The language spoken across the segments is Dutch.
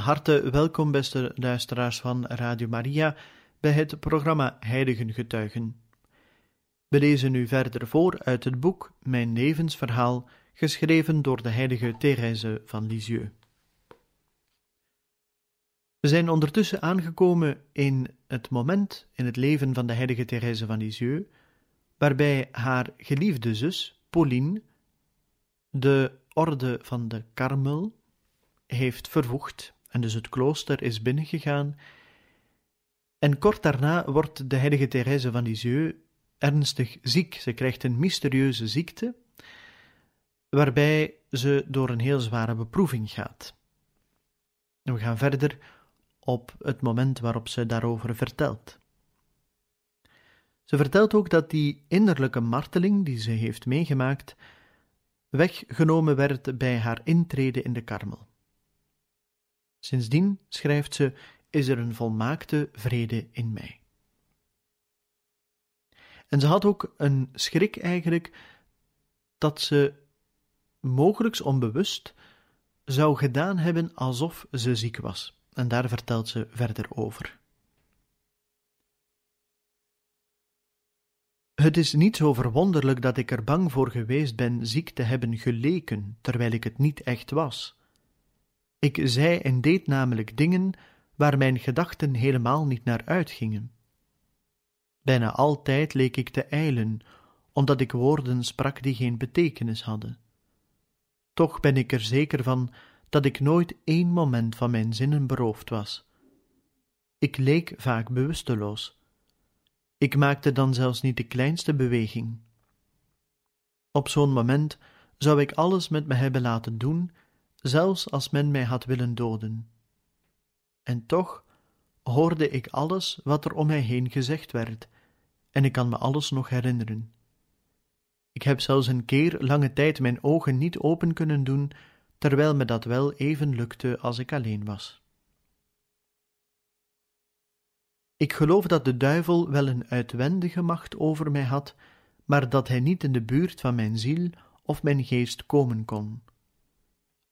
Harte welkom, beste luisteraars van Radio Maria, bij het programma Heiligen Getuigen. We lezen nu verder voor uit het boek Mijn levensverhaal, geschreven door de heilige Thérèse van Lisieux. We zijn ondertussen aangekomen in het moment in het leven van de heilige Thérèse van Lisieux, waarbij haar geliefde zus, Pauline, de orde van de Karmel, heeft vervoegd en dus het klooster is binnengegaan. En kort daarna wordt de heilige Thérèse van Lisieux ernstig ziek. Ze krijgt een mysterieuze ziekte, waarbij ze door een heel zware beproeving gaat. We gaan verder op het moment waarop ze daarover vertelt. Ze vertelt ook dat die innerlijke marteling die ze heeft meegemaakt, weggenomen werd bij haar intrede in de karmel. Sindsdien, schrijft ze, is er een volmaakte vrede in mij. En ze had ook een schrik eigenlijk dat ze mogelijks onbewust zou gedaan hebben alsof ze ziek was. En daar vertelt ze verder over. Het is niet zo verwonderlijk dat ik er bang voor geweest ben ziek te hebben geleken, terwijl ik het niet echt was. Ik zei en deed namelijk dingen waar mijn gedachten helemaal niet naar uitgingen. Bijna altijd leek ik te eilen, omdat ik woorden sprak die geen betekenis hadden. Toch ben ik er zeker van dat ik nooit één moment van mijn zinnen beroofd was. Ik leek vaak bewusteloos. Ik maakte dan zelfs niet de kleinste beweging. Op zo'n moment zou ik alles met me hebben laten doen zelfs als men mij had willen doden. En toch hoorde ik alles wat er om mij heen gezegd werd, en ik kan me alles nog herinneren. Ik heb zelfs een keer lange tijd mijn ogen niet open kunnen doen, terwijl me dat wel even lukte als ik alleen was. Ik geloof dat de duivel wel een uitwendige macht over mij had, maar dat hij niet in de buurt van mijn ziel of mijn geest komen kon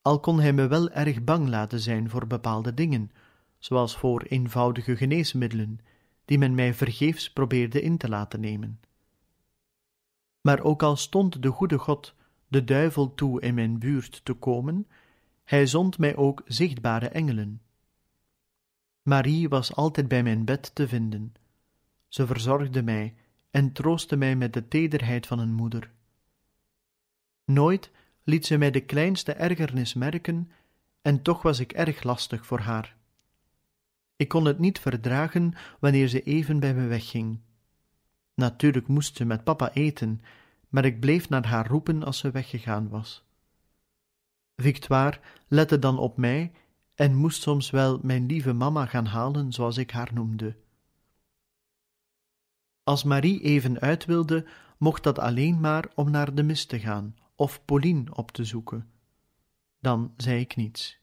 al kon hij me wel erg bang laten zijn voor bepaalde dingen, zoals voor eenvoudige geneesmiddelen, die men mij vergeefs probeerde in te laten nemen. Maar ook al stond de goede God de duivel toe in mijn buurt te komen, hij zond mij ook zichtbare engelen. Marie was altijd bij mijn bed te vinden. Ze verzorgde mij en troostte mij met de tederheid van een moeder. Nooit liet ze mij de kleinste ergernis merken, en toch was ik erg lastig voor haar. Ik kon het niet verdragen wanneer ze even bij me wegging. Natuurlijk moest ze met papa eten, maar ik bleef naar haar roepen als ze weggegaan was. Victoire lette dan op mij en moest soms wel mijn lieve mama gaan halen, zoals ik haar noemde. Als Marie even uit wilde, mocht dat alleen maar om naar de mis te gaan of Pauline op te zoeken. Dan zei ik niets.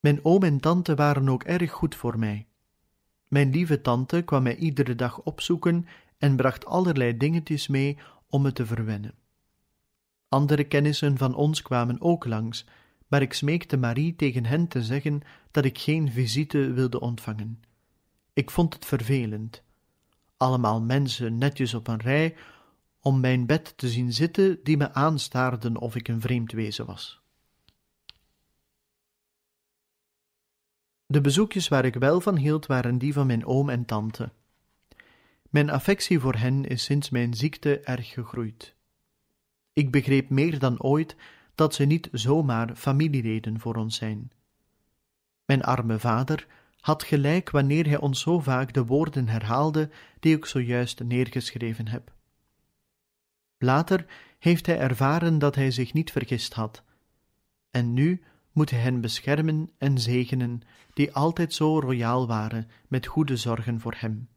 Mijn oom en tante waren ook erg goed voor mij. Mijn lieve tante kwam mij iedere dag opzoeken en bracht allerlei dingetjes mee om me te verwennen. Andere kennissen van ons kwamen ook langs, maar ik smeekte Marie tegen hen te zeggen dat ik geen visite wilde ontvangen. Ik vond het vervelend. Allemaal mensen netjes op een rij om mijn bed te zien zitten die me aanstaarden of ik een vreemd wezen was. De bezoekjes waar ik wel van hield waren die van mijn oom en tante. Mijn affectie voor hen is sinds mijn ziekte erg gegroeid. Ik begreep meer dan ooit dat ze niet zomaar familieleden voor ons zijn. Mijn arme vader had gelijk wanneer hij ons zo vaak de woorden herhaalde die ik zojuist neergeschreven heb. Later heeft hij ervaren dat hij zich niet vergist had, en nu moet hij hen beschermen en zegenen, die altijd zo royaal waren met goede zorgen voor hem.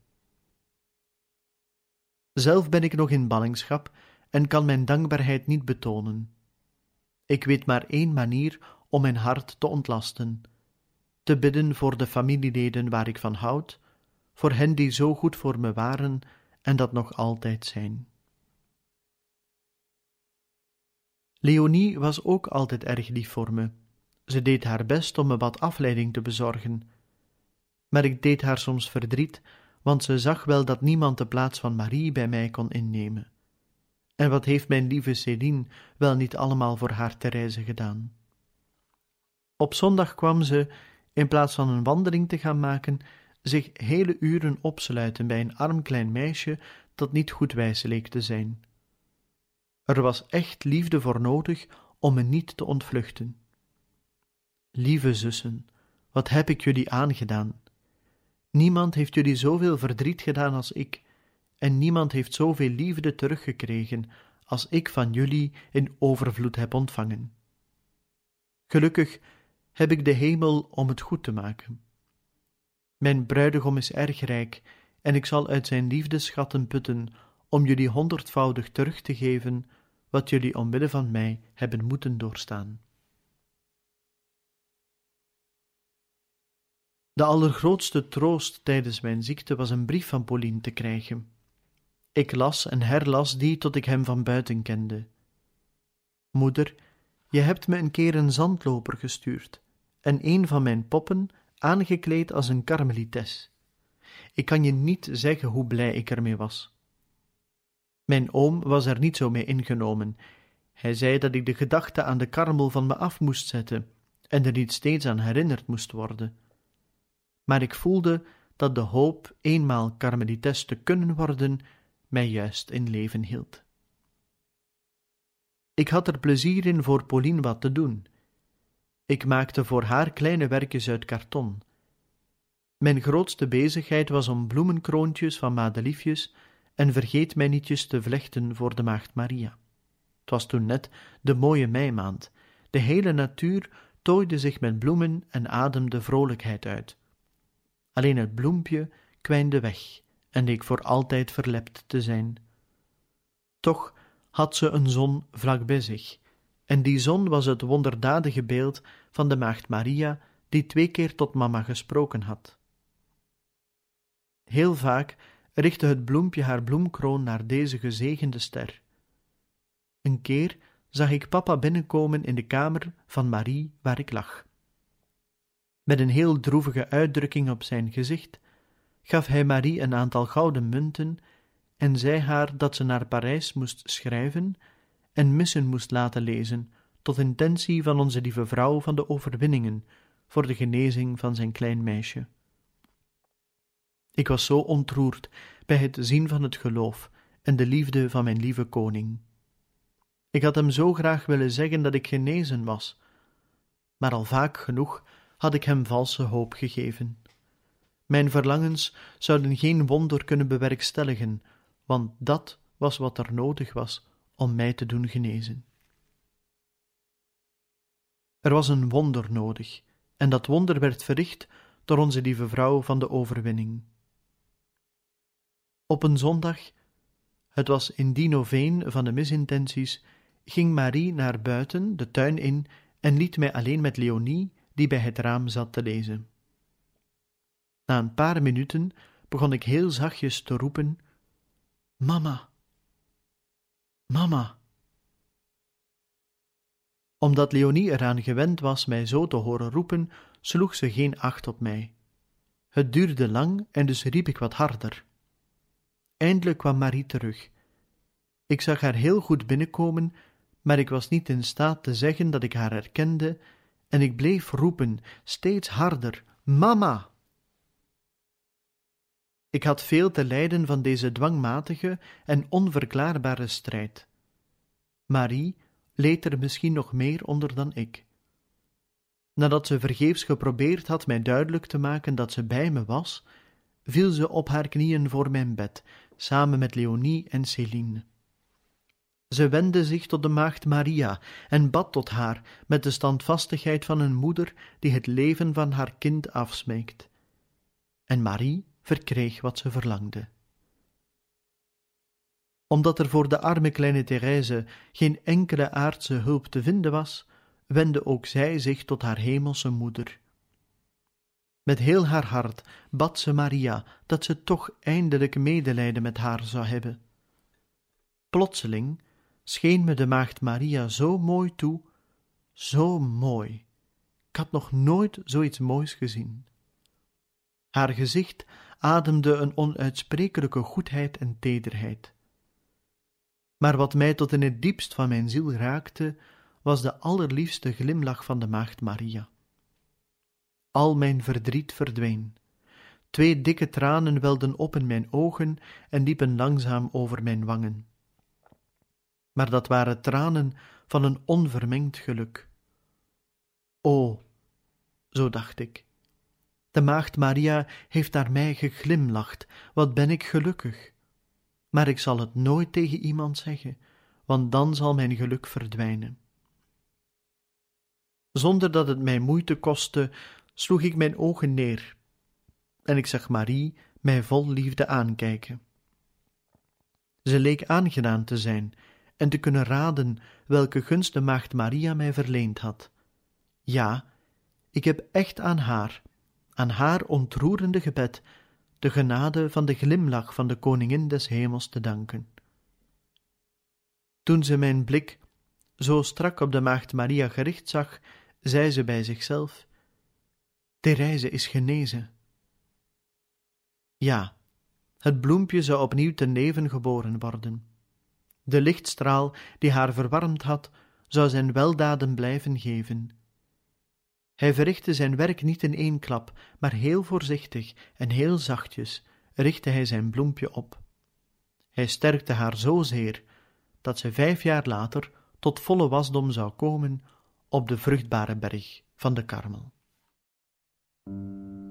Zelf ben ik nog in ballingschap en kan mijn dankbaarheid niet betonen. Ik weet maar één manier om mijn hart te ontlasten: te bidden voor de familieleden waar ik van houd, voor hen die zo goed voor me waren en dat nog altijd zijn. Leonie was ook altijd erg lief voor me. Ze deed haar best om me wat afleiding te bezorgen. Maar ik deed haar soms verdriet, want ze zag wel dat niemand de plaats van Marie bij mij kon innemen. En wat heeft mijn lieve Céline wel niet allemaal voor haar Therese gedaan? Op zondag kwam ze, in plaats van een wandeling te gaan maken, zich hele uren opsluiten bij een arm klein meisje dat niet goed wijs leek te zijn. Er was echt liefde voor nodig om me niet te ontvluchten. Lieve zussen, wat heb ik jullie aangedaan? Niemand heeft jullie zoveel verdriet gedaan als ik, en niemand heeft zoveel liefde teruggekregen als ik van jullie in overvloed heb ontvangen. Gelukkig heb ik de hemel om het goed te maken. Mijn bruidegom is erg rijk, en ik zal uit zijn liefdeschatten putten om jullie honderdvoudig terug te geven wat jullie omwille van mij hebben moeten doorstaan. De allergrootste troost tijdens mijn ziekte was een brief van Pauline te krijgen. Ik las en herlas die tot ik hem van buiten kende. Moeder, je hebt me een keer een zandloper gestuurd en een van mijn poppen aangekleed als een karmelites. Ik kan je niet zeggen hoe blij ik ermee was. Mijn oom was er niet zo mee ingenomen. Hij zei dat ik de gedachte aan de karmel van me af moest zetten en er niet steeds aan herinnerd moest worden. Maar ik voelde dat de hoop eenmaal karmelites te kunnen worden mij juist in leven hield. Ik had er plezier in voor Pauline wat te doen. Ik maakte voor haar kleine werkjes uit karton. Mijn grootste bezigheid was om bloemenkroontjes van madeliefjes en vergeet mij nietjes te vlechten voor de maagd Maria. Het was toen net de mooie meimaand. De hele natuur tooide zich met bloemen en ademde vrolijkheid uit. Alleen het bloempje kwijnde weg en leek voor altijd verlept te zijn. Toch had ze een zon vlak bij zich, en die zon was het wonderdadige beeld van de maagd Maria, die twee keer tot mama gesproken had. Heel vaak richtte het bloempje haar bloemkroon naar deze gezegende ster. Een keer zag ik papa binnenkomen in de kamer van Marie waar ik lag. Met een heel droevige uitdrukking op zijn gezicht gaf hij Marie een aantal gouden munten en zei haar dat ze naar Parijs moest schrijven en missen moest laten lezen tot intentie van onze lieve vrouw van de overwinningen voor de genezing van zijn klein meisje. Ik was zo ontroerd bij het zien van het geloof en de liefde van mijn lieve koning. Ik had hem zo graag willen zeggen dat ik genezen was, maar al vaak genoeg had ik hem valse hoop gegeven. Mijn verlangens zouden geen wonder kunnen bewerkstelligen, want dat was wat er nodig was om mij te doen genezen. Er was een wonder nodig, en dat wonder werd verricht door onze lieve vrouw van de overwinning. Op een zondag, het was in die noveen van de misintenties, ging Marie naar buiten, de tuin in, en liet mij alleen met Leonie, die bij het raam zat te lezen. Na een paar minuten begon ik heel zachtjes te roepen: Mama, mama. Omdat Leonie eraan gewend was mij zo te horen roepen, sloeg ze geen acht op mij. Het duurde lang en dus riep ik wat harder. Eindelijk kwam Marie terug. Ik zag haar heel goed binnenkomen, maar ik was niet in staat te zeggen dat ik haar herkende, en ik bleef roepen, steeds harder: Mama! Ik had veel te lijden van deze dwangmatige en onverklaarbare strijd. Marie leed er misschien nog meer onder dan ik. Nadat ze vergeefs geprobeerd had mij duidelijk te maken dat ze bij me was, viel ze op haar knieën voor mijn bed, samen met Leonie en Céline. Ze wendde zich tot de maagd Maria en bad tot haar met de standvastigheid van een moeder die het leven van haar kind afsmeekt. En Marie verkreeg wat ze verlangde. Omdat er voor de arme kleine Therese geen enkele aardse hulp te vinden was, wendde ook zij zich tot haar hemelse moeder. Met heel haar hart bad ze Maria dat ze toch eindelijk medelijden met haar zou hebben. Plotseling scheen me de maagd Maria zo mooi toe, zo mooi. Ik had nog nooit zoiets moois gezien. Haar gezicht ademde een onuitsprekelijke goedheid en tederheid. Maar wat mij tot in het diepst van mijn ziel raakte, was de allerliefste glimlach van de maagd Maria. Al mijn verdriet verdween. Twee dikke tranen welden op in mijn ogen en liepen langzaam over mijn wangen maar dat waren tranen van een onvermengd geluk. O, zo dacht ik, de maagd Maria heeft naar mij geglimlacht, wat ben ik gelukkig. Maar ik zal het nooit tegen iemand zeggen, want dan zal mijn geluk verdwijnen. Zonder dat het mij moeite kostte, sloeg ik mijn ogen neer, en ik zag Marie mij vol liefde aankijken. Ze leek aangedaan te zijn en te kunnen raden welke gunst de maagd Maria mij verleend had. Ja, ik heb echt aan haar, aan haar ontroerende gebed, de genade van de glimlach van de koningin des hemels te danken. Toen ze mijn blik zo strak op de maagd Maria gericht zag, zei ze bij zichzelf: Therese is genezen. Ja, het bloempje zou opnieuw ten leven geboren worden. De lichtstraal die haar verwarmd had, zou zijn weldaden blijven geven. Hij verrichtte zijn werk niet in één klap, maar heel voorzichtig en heel zachtjes richtte hij zijn bloempje op. Hij sterkte haar zozeer dat ze vijf jaar later tot volle wasdom zou komen op de vruchtbare berg van de Karmel. Thank you.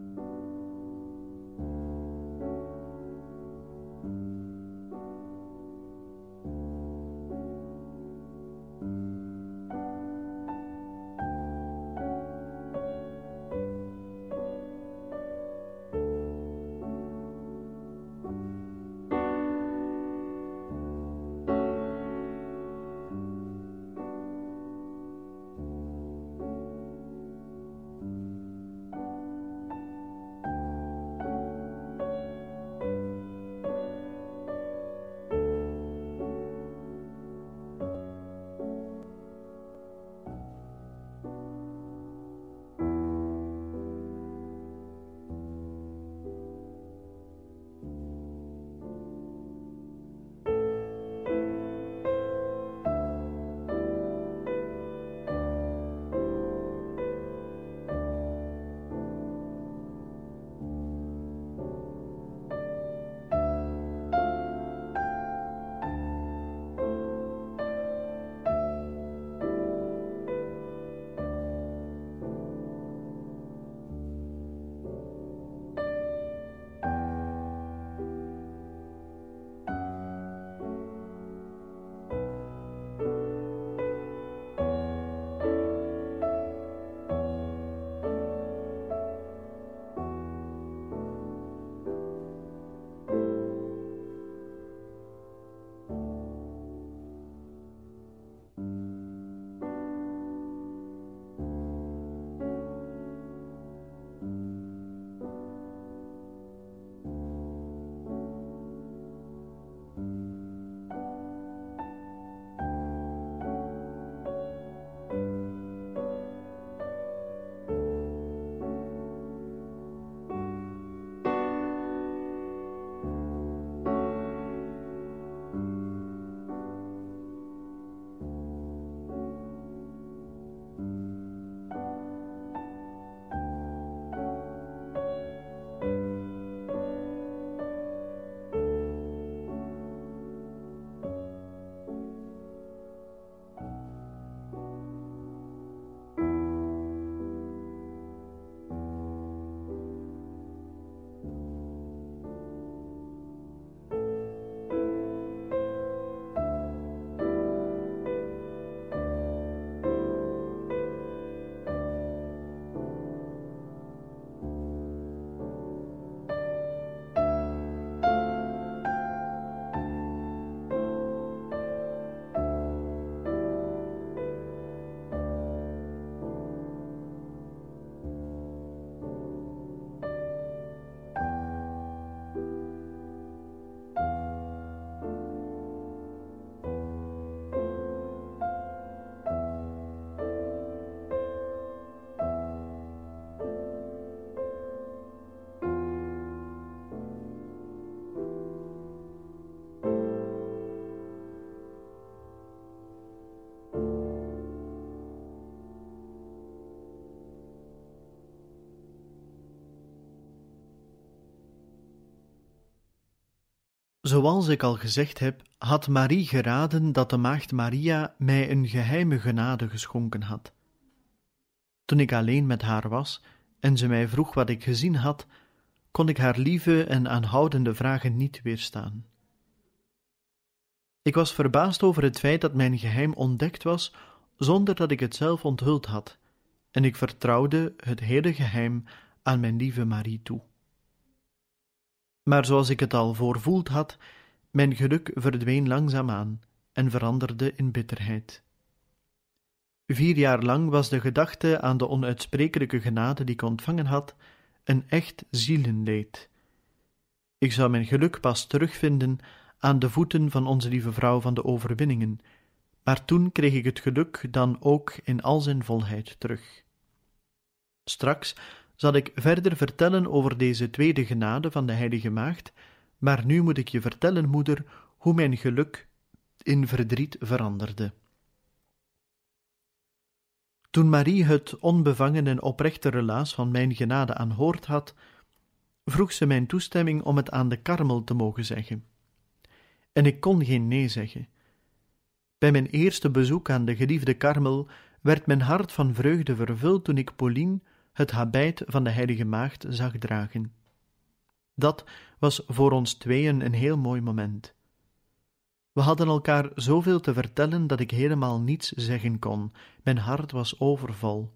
Zoals ik al gezegd heb, had Marie geraden dat de maagd Maria mij een geheime genade geschonken had. Toen ik alleen met haar was en ze mij vroeg wat ik gezien had, kon ik haar lieve en aanhoudende vragen niet weerstaan. Ik was verbaasd over het feit dat mijn geheim ontdekt was zonder dat ik het zelf onthuld had, en ik vertrouwde het hele geheim aan mijn lieve Marie toe. Maar zoals ik het al voorvoeld had, mijn geluk verdween langzaamaan en veranderde in bitterheid. Vier jaar lang was de gedachte aan de onuitsprekelijke genade die ik ontvangen had, een echt zielenleed. Ik zou mijn geluk pas terugvinden aan de voeten van onze lieve vrouw van de overwinningen, maar toen kreeg ik het geluk dan ook in al zijn volheid terug. Straks zal ik verder vertellen over deze tweede genade van de Heilige Maagd, maar nu moet ik je vertellen, moeder, hoe mijn geluk in verdriet veranderde. Toen Marie het onbevangen en oprechte relaas van mijn genade aanhoord had, vroeg ze mijn toestemming om het aan de karmel te mogen zeggen. En ik kon geen nee zeggen. Bij mijn eerste bezoek aan de geliefde karmel werd mijn hart van vreugde vervuld toen ik Pauline het habijt van de heilige maagd zag dragen. Dat was voor ons tweeën een heel mooi moment. We hadden elkaar zoveel te vertellen dat ik helemaal niets zeggen kon. Mijn hart was overvol.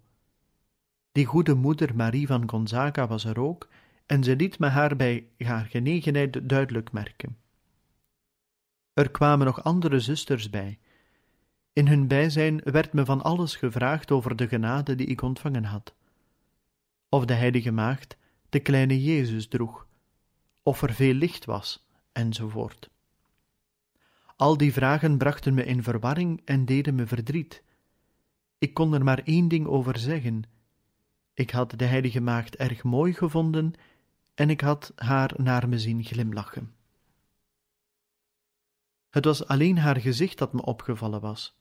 Die goede moeder Marie van Gonzaga was er ook, en ze liet me haar bij haar genegenheid duidelijk merken. Er kwamen nog andere zusters bij. In hun bijzijn werd me van alles gevraagd over de genade die ik ontvangen had. Of de heilige maagd de kleine Jezus droeg, of er veel licht was, enzovoort. Al die vragen brachten me in verwarring en deden me verdriet. Ik kon er maar één ding over zeggen. Ik had de heilige maagd erg mooi gevonden en ik had haar naar me zien glimlachen. Het was alleen haar gezicht dat me opgevallen was.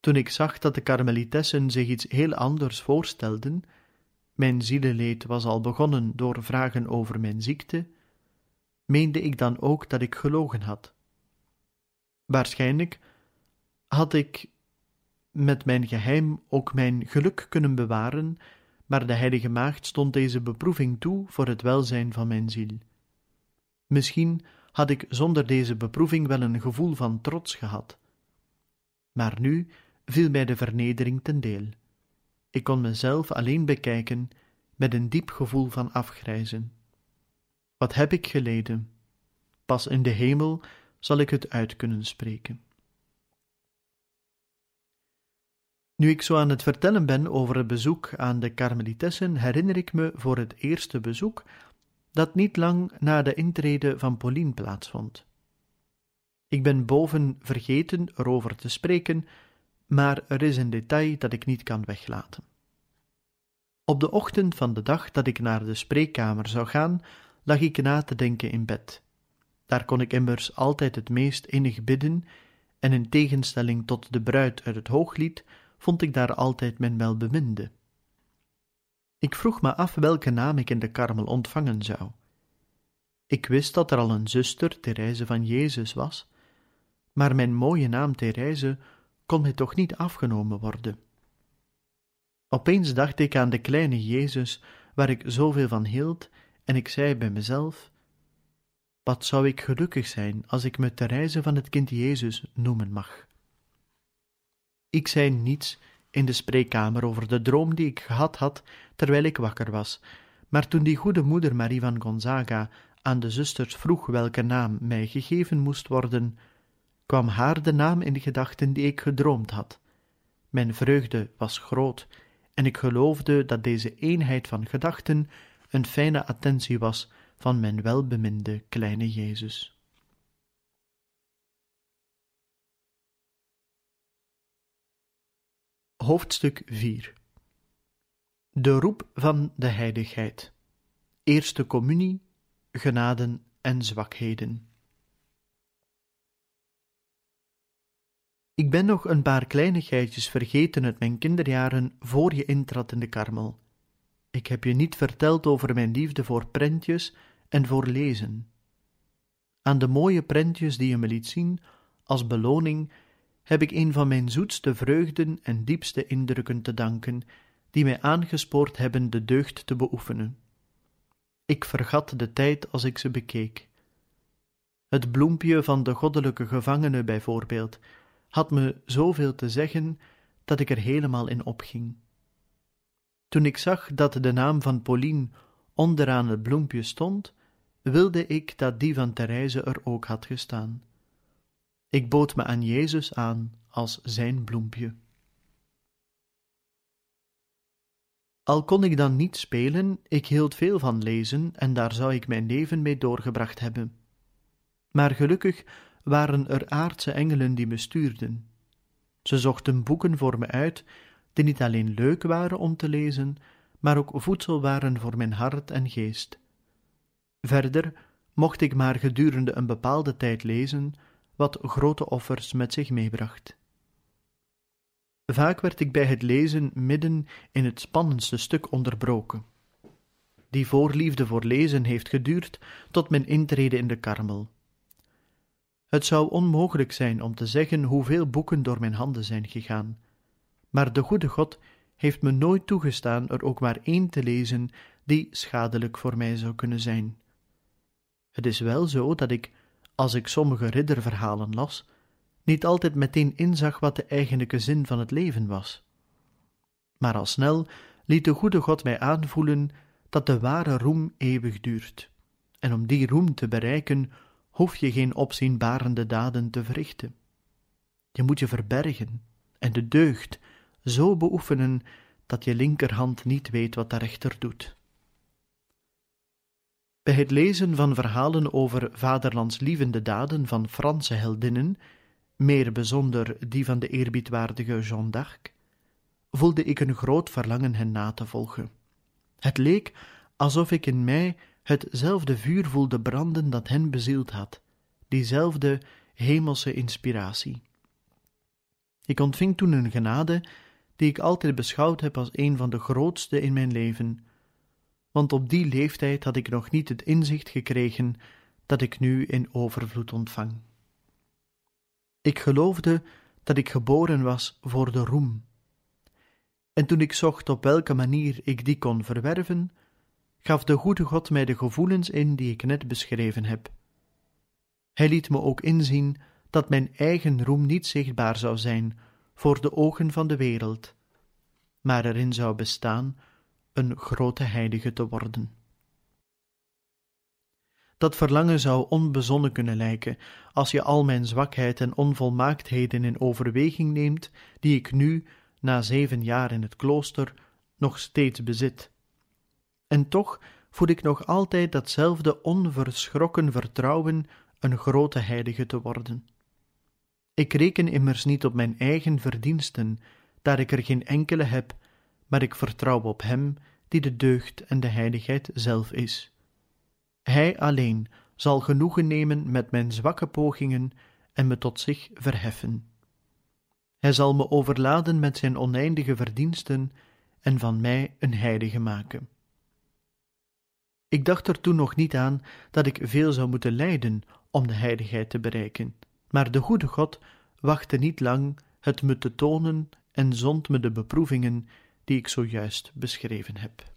Toen ik zag dat de karmelitessen zich iets heel anders voorstelden, mijn zieleleed was al begonnen door vragen over mijn ziekte, meende ik dan ook dat ik gelogen had. Waarschijnlijk had ik met mijn geheim ook mijn geluk kunnen bewaren, maar de Heilige Maagd stond deze beproeving toe voor het welzijn van mijn ziel. Misschien had ik zonder deze beproeving wel een gevoel van trots gehad. Maar nu viel mij de vernedering ten deel. Ik kon mezelf alleen bekijken met een diep gevoel van afgrijzen. Wat heb ik geleden? Pas in de hemel zal ik het uit kunnen spreken. Nu ik zo aan het vertellen ben over het bezoek aan de Karmelitessen, herinner ik me voor het eerste bezoek dat niet lang na de intrede van Pauline plaatsvond. Ik ben boven vergeten erover te spreken, maar er is een detail dat ik niet kan weglaten. Op de ochtend van de dag dat ik naar de spreekkamer zou gaan, lag ik na te denken in bed. Daar kon ik immers altijd het meest innig bidden, en in tegenstelling tot de bruid uit het hooglied, vond ik daar altijd mijn welbeminde. Ik vroeg me af welke naam ik in de karmel ontvangen zou. Ik wist dat er al een zuster, Therese van Jezus, was, maar mijn mooie naam Therese kon mij toch niet afgenomen worden. Opeens dacht ik aan de kleine Jezus, waar ik zoveel van hield, en ik zei bij mezelf: Wat zou ik gelukkig zijn als ik me Therese van het kind Jezus noemen mag. Ik zei niets in de spreekkamer over de droom die ik gehad had terwijl ik wakker was, maar toen die goede moeder Marie van Gonzaga aan de zusters vroeg welke naam mij gegeven moest worden, kwam haar de naam in de gedachten die ik gedroomd had. Mijn vreugde was groot, en ik geloofde dat deze eenheid van gedachten een fijne attentie was van mijn welbeminde kleine Jezus. Hoofdstuk 4 De roep van de heiligheid Eerste communie, genaden en zwakheden Ik ben nog een paar kleinigheidjes vergeten uit mijn kinderjaren voor je intrad in de karmel. Ik heb je niet verteld over mijn liefde voor prentjes en voor lezen. Aan de mooie prentjes die je me liet zien, als beloning, heb ik een van mijn zoetste vreugden en diepste indrukken te danken, die mij aangespoord hebben de deugd te beoefenen. Ik vergat de tijd als ik ze bekeek. Het bloempje van de goddelijke gevangene, bijvoorbeeld, had me zoveel te zeggen dat ik er helemaal in opging. Toen ik zag dat de naam van Pauline onderaan het bloempje stond, wilde ik dat die van Therese er ook had gestaan. Ik bood me aan Jezus aan als zijn bloempje. Al kon ik dan niet spelen, ik hield veel van lezen en daar zou ik mijn leven mee doorgebracht hebben. Maar gelukkig waren er aardse engelen die me stuurden. Ze zochten boeken voor me uit, die niet alleen leuk waren om te lezen, maar ook voedsel waren voor mijn hart en geest. Verder mocht ik maar gedurende een bepaalde tijd lezen, wat grote offers met zich meebracht. Vaak werd ik bij het lezen midden in het spannendste stuk onderbroken. Die voorliefde voor lezen heeft geduurd tot mijn intrede in de karmel. Het zou onmogelijk zijn om te zeggen hoeveel boeken door mijn handen zijn gegaan, maar de goede God heeft me nooit toegestaan er ook maar één te lezen die schadelijk voor mij zou kunnen zijn. Het is wel zo dat ik, als ik sommige ridderverhalen las, niet altijd meteen inzag wat de eigenlijke zin van het leven was. Maar al snel liet de goede God mij aanvoelen dat de ware roem eeuwig duurt, en om die roem te bereiken hoef je geen opzienbarende daden te verrichten. Je moet je verbergen en de deugd zo beoefenen dat je linkerhand niet weet wat de rechter doet. Bij het lezen van verhalen over vaderlandslievende daden van Franse heldinnen, meer bijzonder die van de eerbiedwaardige Jeanne d'Arc, voelde ik een groot verlangen hen na te volgen. Het leek alsof ik in mij hetzelfde vuur voelde branden dat hen bezield had, diezelfde hemelse inspiratie. Ik ontving toen een genade die ik altijd beschouwd heb als een van de grootste in mijn leven, want op die leeftijd had ik nog niet het inzicht gekregen dat ik nu in overvloed ontvang. Ik geloofde dat ik geboren was voor de roem. En toen ik zocht op welke manier ik die kon verwerven, gaf de goede God mij de gevoelens in die ik net beschreven heb. Hij liet me ook inzien dat mijn eigen roem niet zichtbaar zou zijn voor de ogen van de wereld, maar erin zou bestaan een grote heilige te worden. Dat verlangen zou onbezonnen kunnen lijken, als je al mijn zwakheid en onvolmaaktheden in overweging neemt, die ik nu, na zeven jaar in het klooster, nog steeds bezit. En toch voel ik nog altijd datzelfde onverschrokken vertrouwen een grote heilige te worden. Ik reken immers niet op mijn eigen verdiensten, daar ik er geen enkele heb, maar ik vertrouw op Hem die de deugd en de heiligheid zelf is. Hij alleen zal genoegen nemen met mijn zwakke pogingen en me tot zich verheffen. Hij zal me overladen met zijn oneindige verdiensten en van mij een heilige maken. Ik dacht er toen nog niet aan dat ik veel zou moeten lijden om de heiligheid te bereiken, maar de goede God wachtte niet lang het me te tonen en zond me de beproevingen die ik zojuist beschreven heb.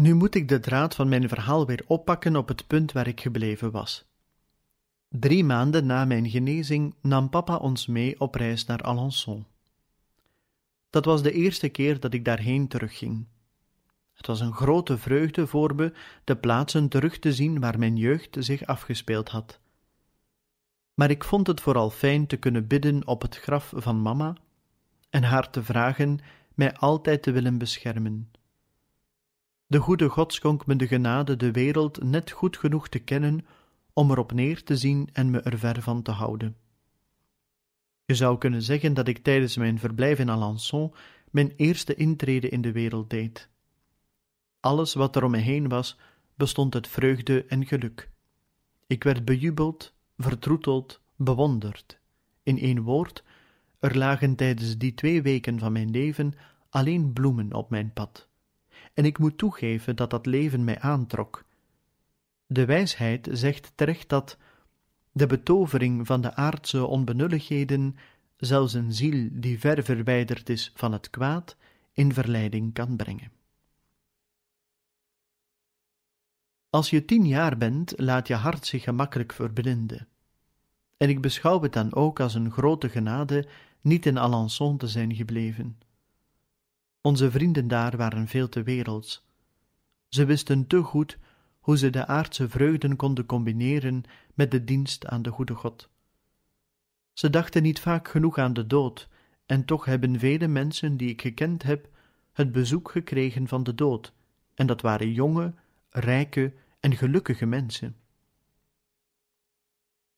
Nu moet ik de draad van mijn verhaal weer oppakken op het punt waar ik gebleven was. Drie maanden na mijn genezing nam papa ons mee op reis naar Alençon. Dat was de eerste keer dat ik daarheen terugging. Het was een grote vreugde voor me de plaatsen terug te zien waar mijn jeugd zich afgespeeld had. Maar ik vond het vooral fijn te kunnen bidden op het graf van mama en haar te vragen mij altijd te willen beschermen. De goede God schonk me de genade de wereld net goed genoeg te kennen om erop neer te zien en me er ver van te houden. Je zou kunnen zeggen dat ik tijdens mijn verblijf in Alençon mijn eerste intrede in de wereld deed. Alles wat er om me heen was, bestond uit vreugde en geluk. Ik werd bejubeld, vertroeteld, bewonderd. In één woord, er lagen tijdens die twee weken van mijn leven alleen bloemen op mijn pad. En ik moet toegeven dat dat leven mij aantrok. De wijsheid zegt terecht dat de betovering van de aardse onbenulligheden zelfs een ziel die ver verwijderd is van het kwaad in verleiding kan brengen. Als je tien jaar bent, laat je hart zich gemakkelijk verblinden. En ik beschouw het dan ook als een grote genade niet in Alençon te zijn gebleven. Onze vrienden daar waren veel te werelds. Ze wisten te goed hoe ze de aardse vreugden konden combineren met de dienst aan de goede God. Ze dachten niet vaak genoeg aan de dood, en toch hebben vele mensen die ik gekend heb het bezoek gekregen van de dood, en dat waren jonge, rijke en gelukkige mensen.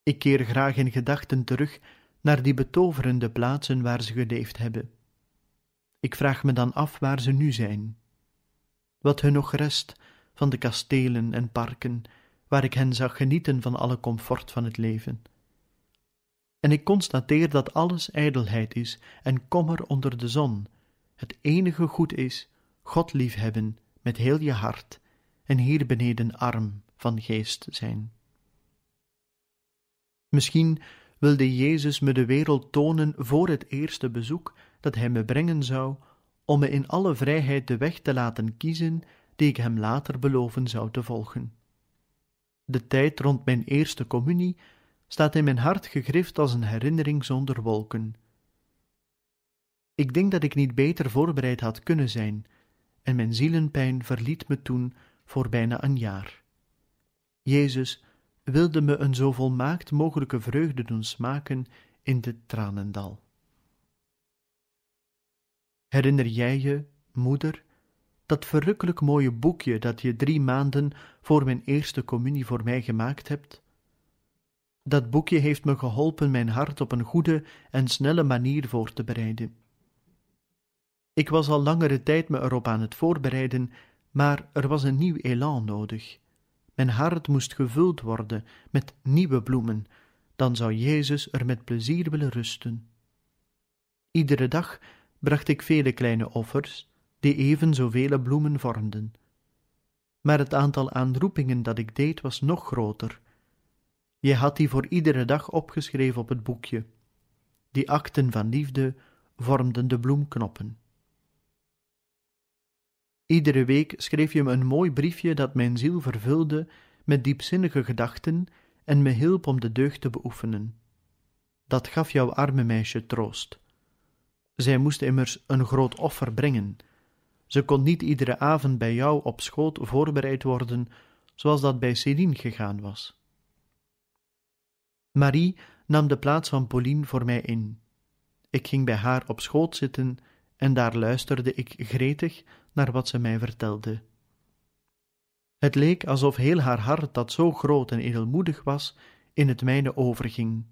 Ik keer graag in gedachten terug naar die betoverende plaatsen waar ze geleefd hebben. Ik vraag me dan af waar ze nu zijn. Wat hun nog rest van de kastelen en parken waar ik hen zag genieten van alle comfort van het leven. En ik constateer dat alles ijdelheid is en kommer onder de zon. Het enige goed is God liefhebben met heel je hart en hier beneden arm van geest zijn. Misschien wilde Jezus me de wereld tonen voor het eerste bezoek dat hij me brengen zou, om me in alle vrijheid de weg te laten kiezen die ik hem later beloven zou te volgen. De tijd rond mijn eerste communie staat in mijn hart gegrift als een herinnering zonder wolken. Ik denk dat ik niet beter voorbereid had kunnen zijn, en mijn zielenpijn verliet me toen voor bijna een jaar. Jezus wilde me een zo volmaakt mogelijke vreugde doen smaken in dit tranendal. Herinner jij je, moeder, dat verrukkelijk mooie boekje dat je drie maanden voor mijn eerste communie voor mij gemaakt hebt? Dat boekje heeft me geholpen mijn hart op een goede en snelle manier voor te bereiden. Ik was al langere tijd me erop aan het voorbereiden, maar er was een nieuw elan nodig. Mijn hart moest gevuld worden met nieuwe bloemen, dan zou Jezus er met plezier willen rusten. Iedere dag bracht ik vele kleine offers, die even zoveel bloemen vormden. Maar het aantal aanroepingen dat ik deed was nog groter. Je had die voor iedere dag opgeschreven op het boekje. Die akten van liefde vormden de bloemknoppen. Iedere week schreef je me een mooi briefje dat mijn ziel vervulde met diepzinnige gedachten en me hielp om de deugd te beoefenen. Dat gaf jouw arme meisje troost. Zij moest immers een groot offer brengen. Ze kon niet iedere avond bij jou op schoot voorbereid worden, zoals dat bij Céline gegaan was. Marie nam de plaats van Pauline voor mij in. Ik ging bij haar op schoot zitten en daar luisterde ik gretig naar wat ze mij vertelde. Het leek alsof heel haar hart, dat zo groot en edelmoedig was, in het mijne overging.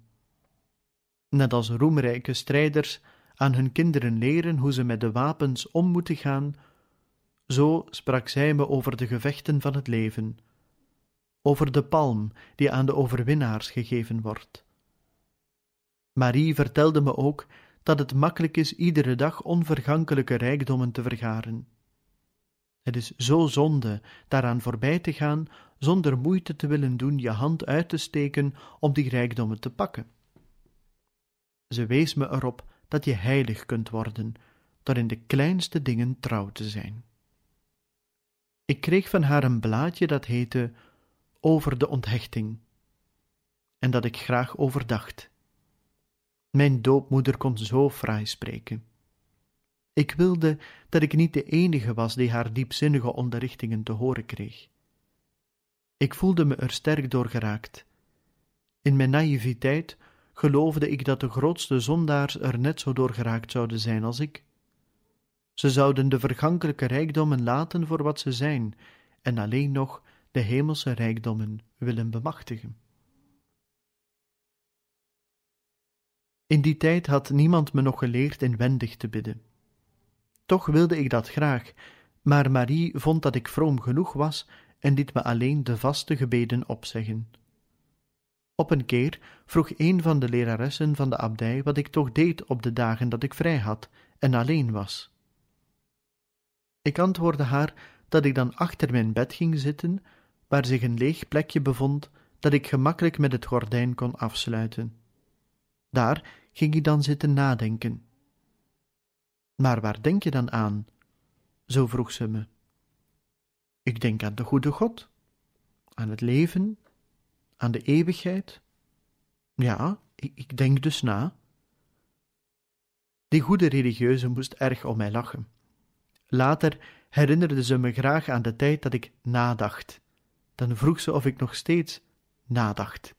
Net als roemrijke strijders aan hun kinderen leren hoe ze met de wapens om moeten gaan, zo sprak zij me over de gevechten van het leven, over de palm die aan de overwinnaars gegeven wordt. Marie vertelde me ook dat het makkelijk is iedere dag onvergankelijke rijkdommen te vergaren. Het is zo zonde daaraan voorbij te gaan zonder moeite te willen doen je hand uit te steken om die rijkdommen te pakken. Ze wees me erop dat je heilig kunt worden door in de kleinste dingen trouw te zijn. Ik kreeg van haar een blaadje dat heette Over de onthechting en dat ik graag overdacht. Mijn doopmoeder kon zo fraai spreken. Ik wilde dat ik niet de enige was die haar diepzinnige onderrichtingen te horen kreeg. Ik voelde me er sterk door geraakt. In mijn naïviteit geloofde ik dat de grootste zondaars er net zo door geraakt zouden zijn als ik. Ze zouden de vergankelijke rijkdommen laten voor wat ze zijn en alleen nog de hemelse rijkdommen willen bemachtigen. In die tijd had niemand me nog geleerd inwendig te bidden. Toch wilde ik dat graag, maar Marie vond dat ik vroom genoeg was en liet me alleen de vaste gebeden opzeggen. Op een keer vroeg een van de leraressen van de abdij wat ik toch deed op de dagen dat ik vrij had en alleen was. Ik antwoordde haar dat ik dan achter mijn bed ging zitten, waar zich een leeg plekje bevond dat ik gemakkelijk met het gordijn kon afsluiten. Daar ging ik dan zitten nadenken. Maar waar denk je dan aan? Zo vroeg ze me. Ik denk aan de goede God, aan het leven, aan de eeuwigheid. Ja, ik, ik denk dus na. Die goede religieuze moest erg om mij lachen. Later herinnerde ze me graag aan de tijd dat ik nadacht. Dan vroeg ze of ik nog steeds nadacht.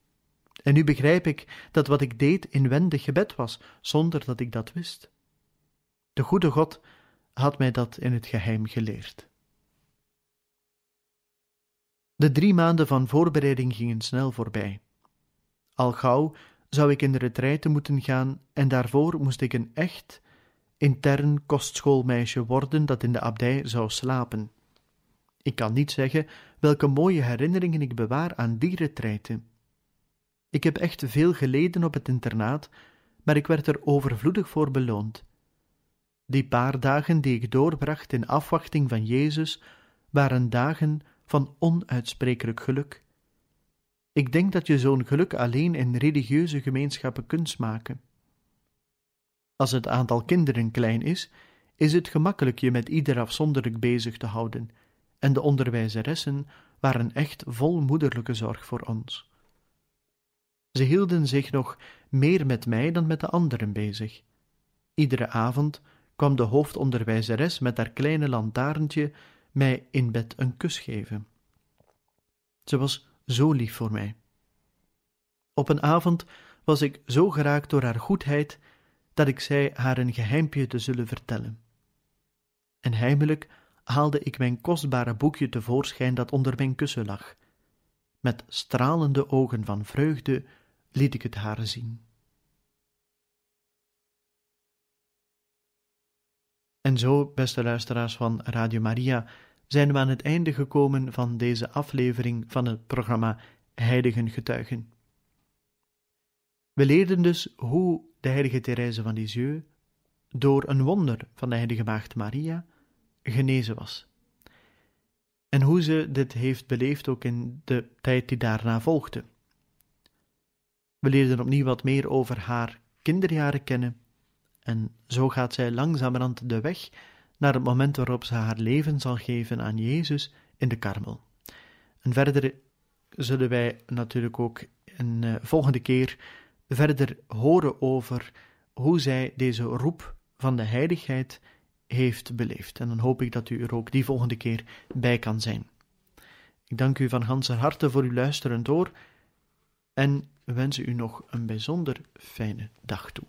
En nu begrijp ik dat wat ik deed inwendig gebed was, zonder dat ik dat wist. De goede God had mij dat in het geheim geleerd. De drie maanden van voorbereiding gingen snel voorbij. Al gauw zou ik in de retraite moeten gaan en daarvoor moest ik een echt, intern kostschoolmeisje worden dat in de abdij zou slapen. Ik kan niet zeggen welke mooie herinneringen ik bewaar aan die retraite. Ik heb echt veel geleden op het internaat, maar ik werd er overvloedig voor beloond. Die paar dagen die ik doorbracht in afwachting van Jezus waren dagen van onuitsprekelijk geluk. Ik denk dat je zo'n geluk alleen in religieuze gemeenschappen kunt smaken. Als het aantal kinderen klein is, is het gemakkelijk je met ieder afzonderlijk bezig te houden, en de onderwijzeressen waren echt vol moederlijke zorg voor ons. Ze hielden zich nog meer met mij dan met de anderen bezig. Iedere avond kwam de hoofdonderwijzeres met haar kleine lantaarntje mij in bed een kus geven. Ze was zo lief voor mij. Op een avond was ik zo geraakt door haar goedheid dat ik zei haar een geheimpje te zullen vertellen. En heimelijk haalde ik mijn kostbare boekje tevoorschijn dat onder mijn kussen lag. Met stralende ogen van vreugde liet ik het haar zien. En zo, beste luisteraars van Radio Maria, zijn we aan het einde gekomen van deze aflevering van het programma Heiligen Getuigen. We leerden dus hoe de heilige Therese van Lisieux door een wonder van de heilige maagd Maria genezen was. En hoe ze dit heeft beleefd ook in de tijd die daarna volgde. We leerden opnieuw wat meer over haar kinderjaren kennen en zo gaat zij langzamerhand de weg naar het moment waarop ze haar leven zal geven aan Jezus in de karmel. En verder zullen wij natuurlijk ook een uh, volgende keer verder horen over hoe zij deze roep van de heiligheid heeft beleefd. En dan hoop ik dat u er ook die volgende keer bij kan zijn. Ik dank u van ganse harte voor uw luisteren door en wensen u nog een bijzonder fijne dag toe.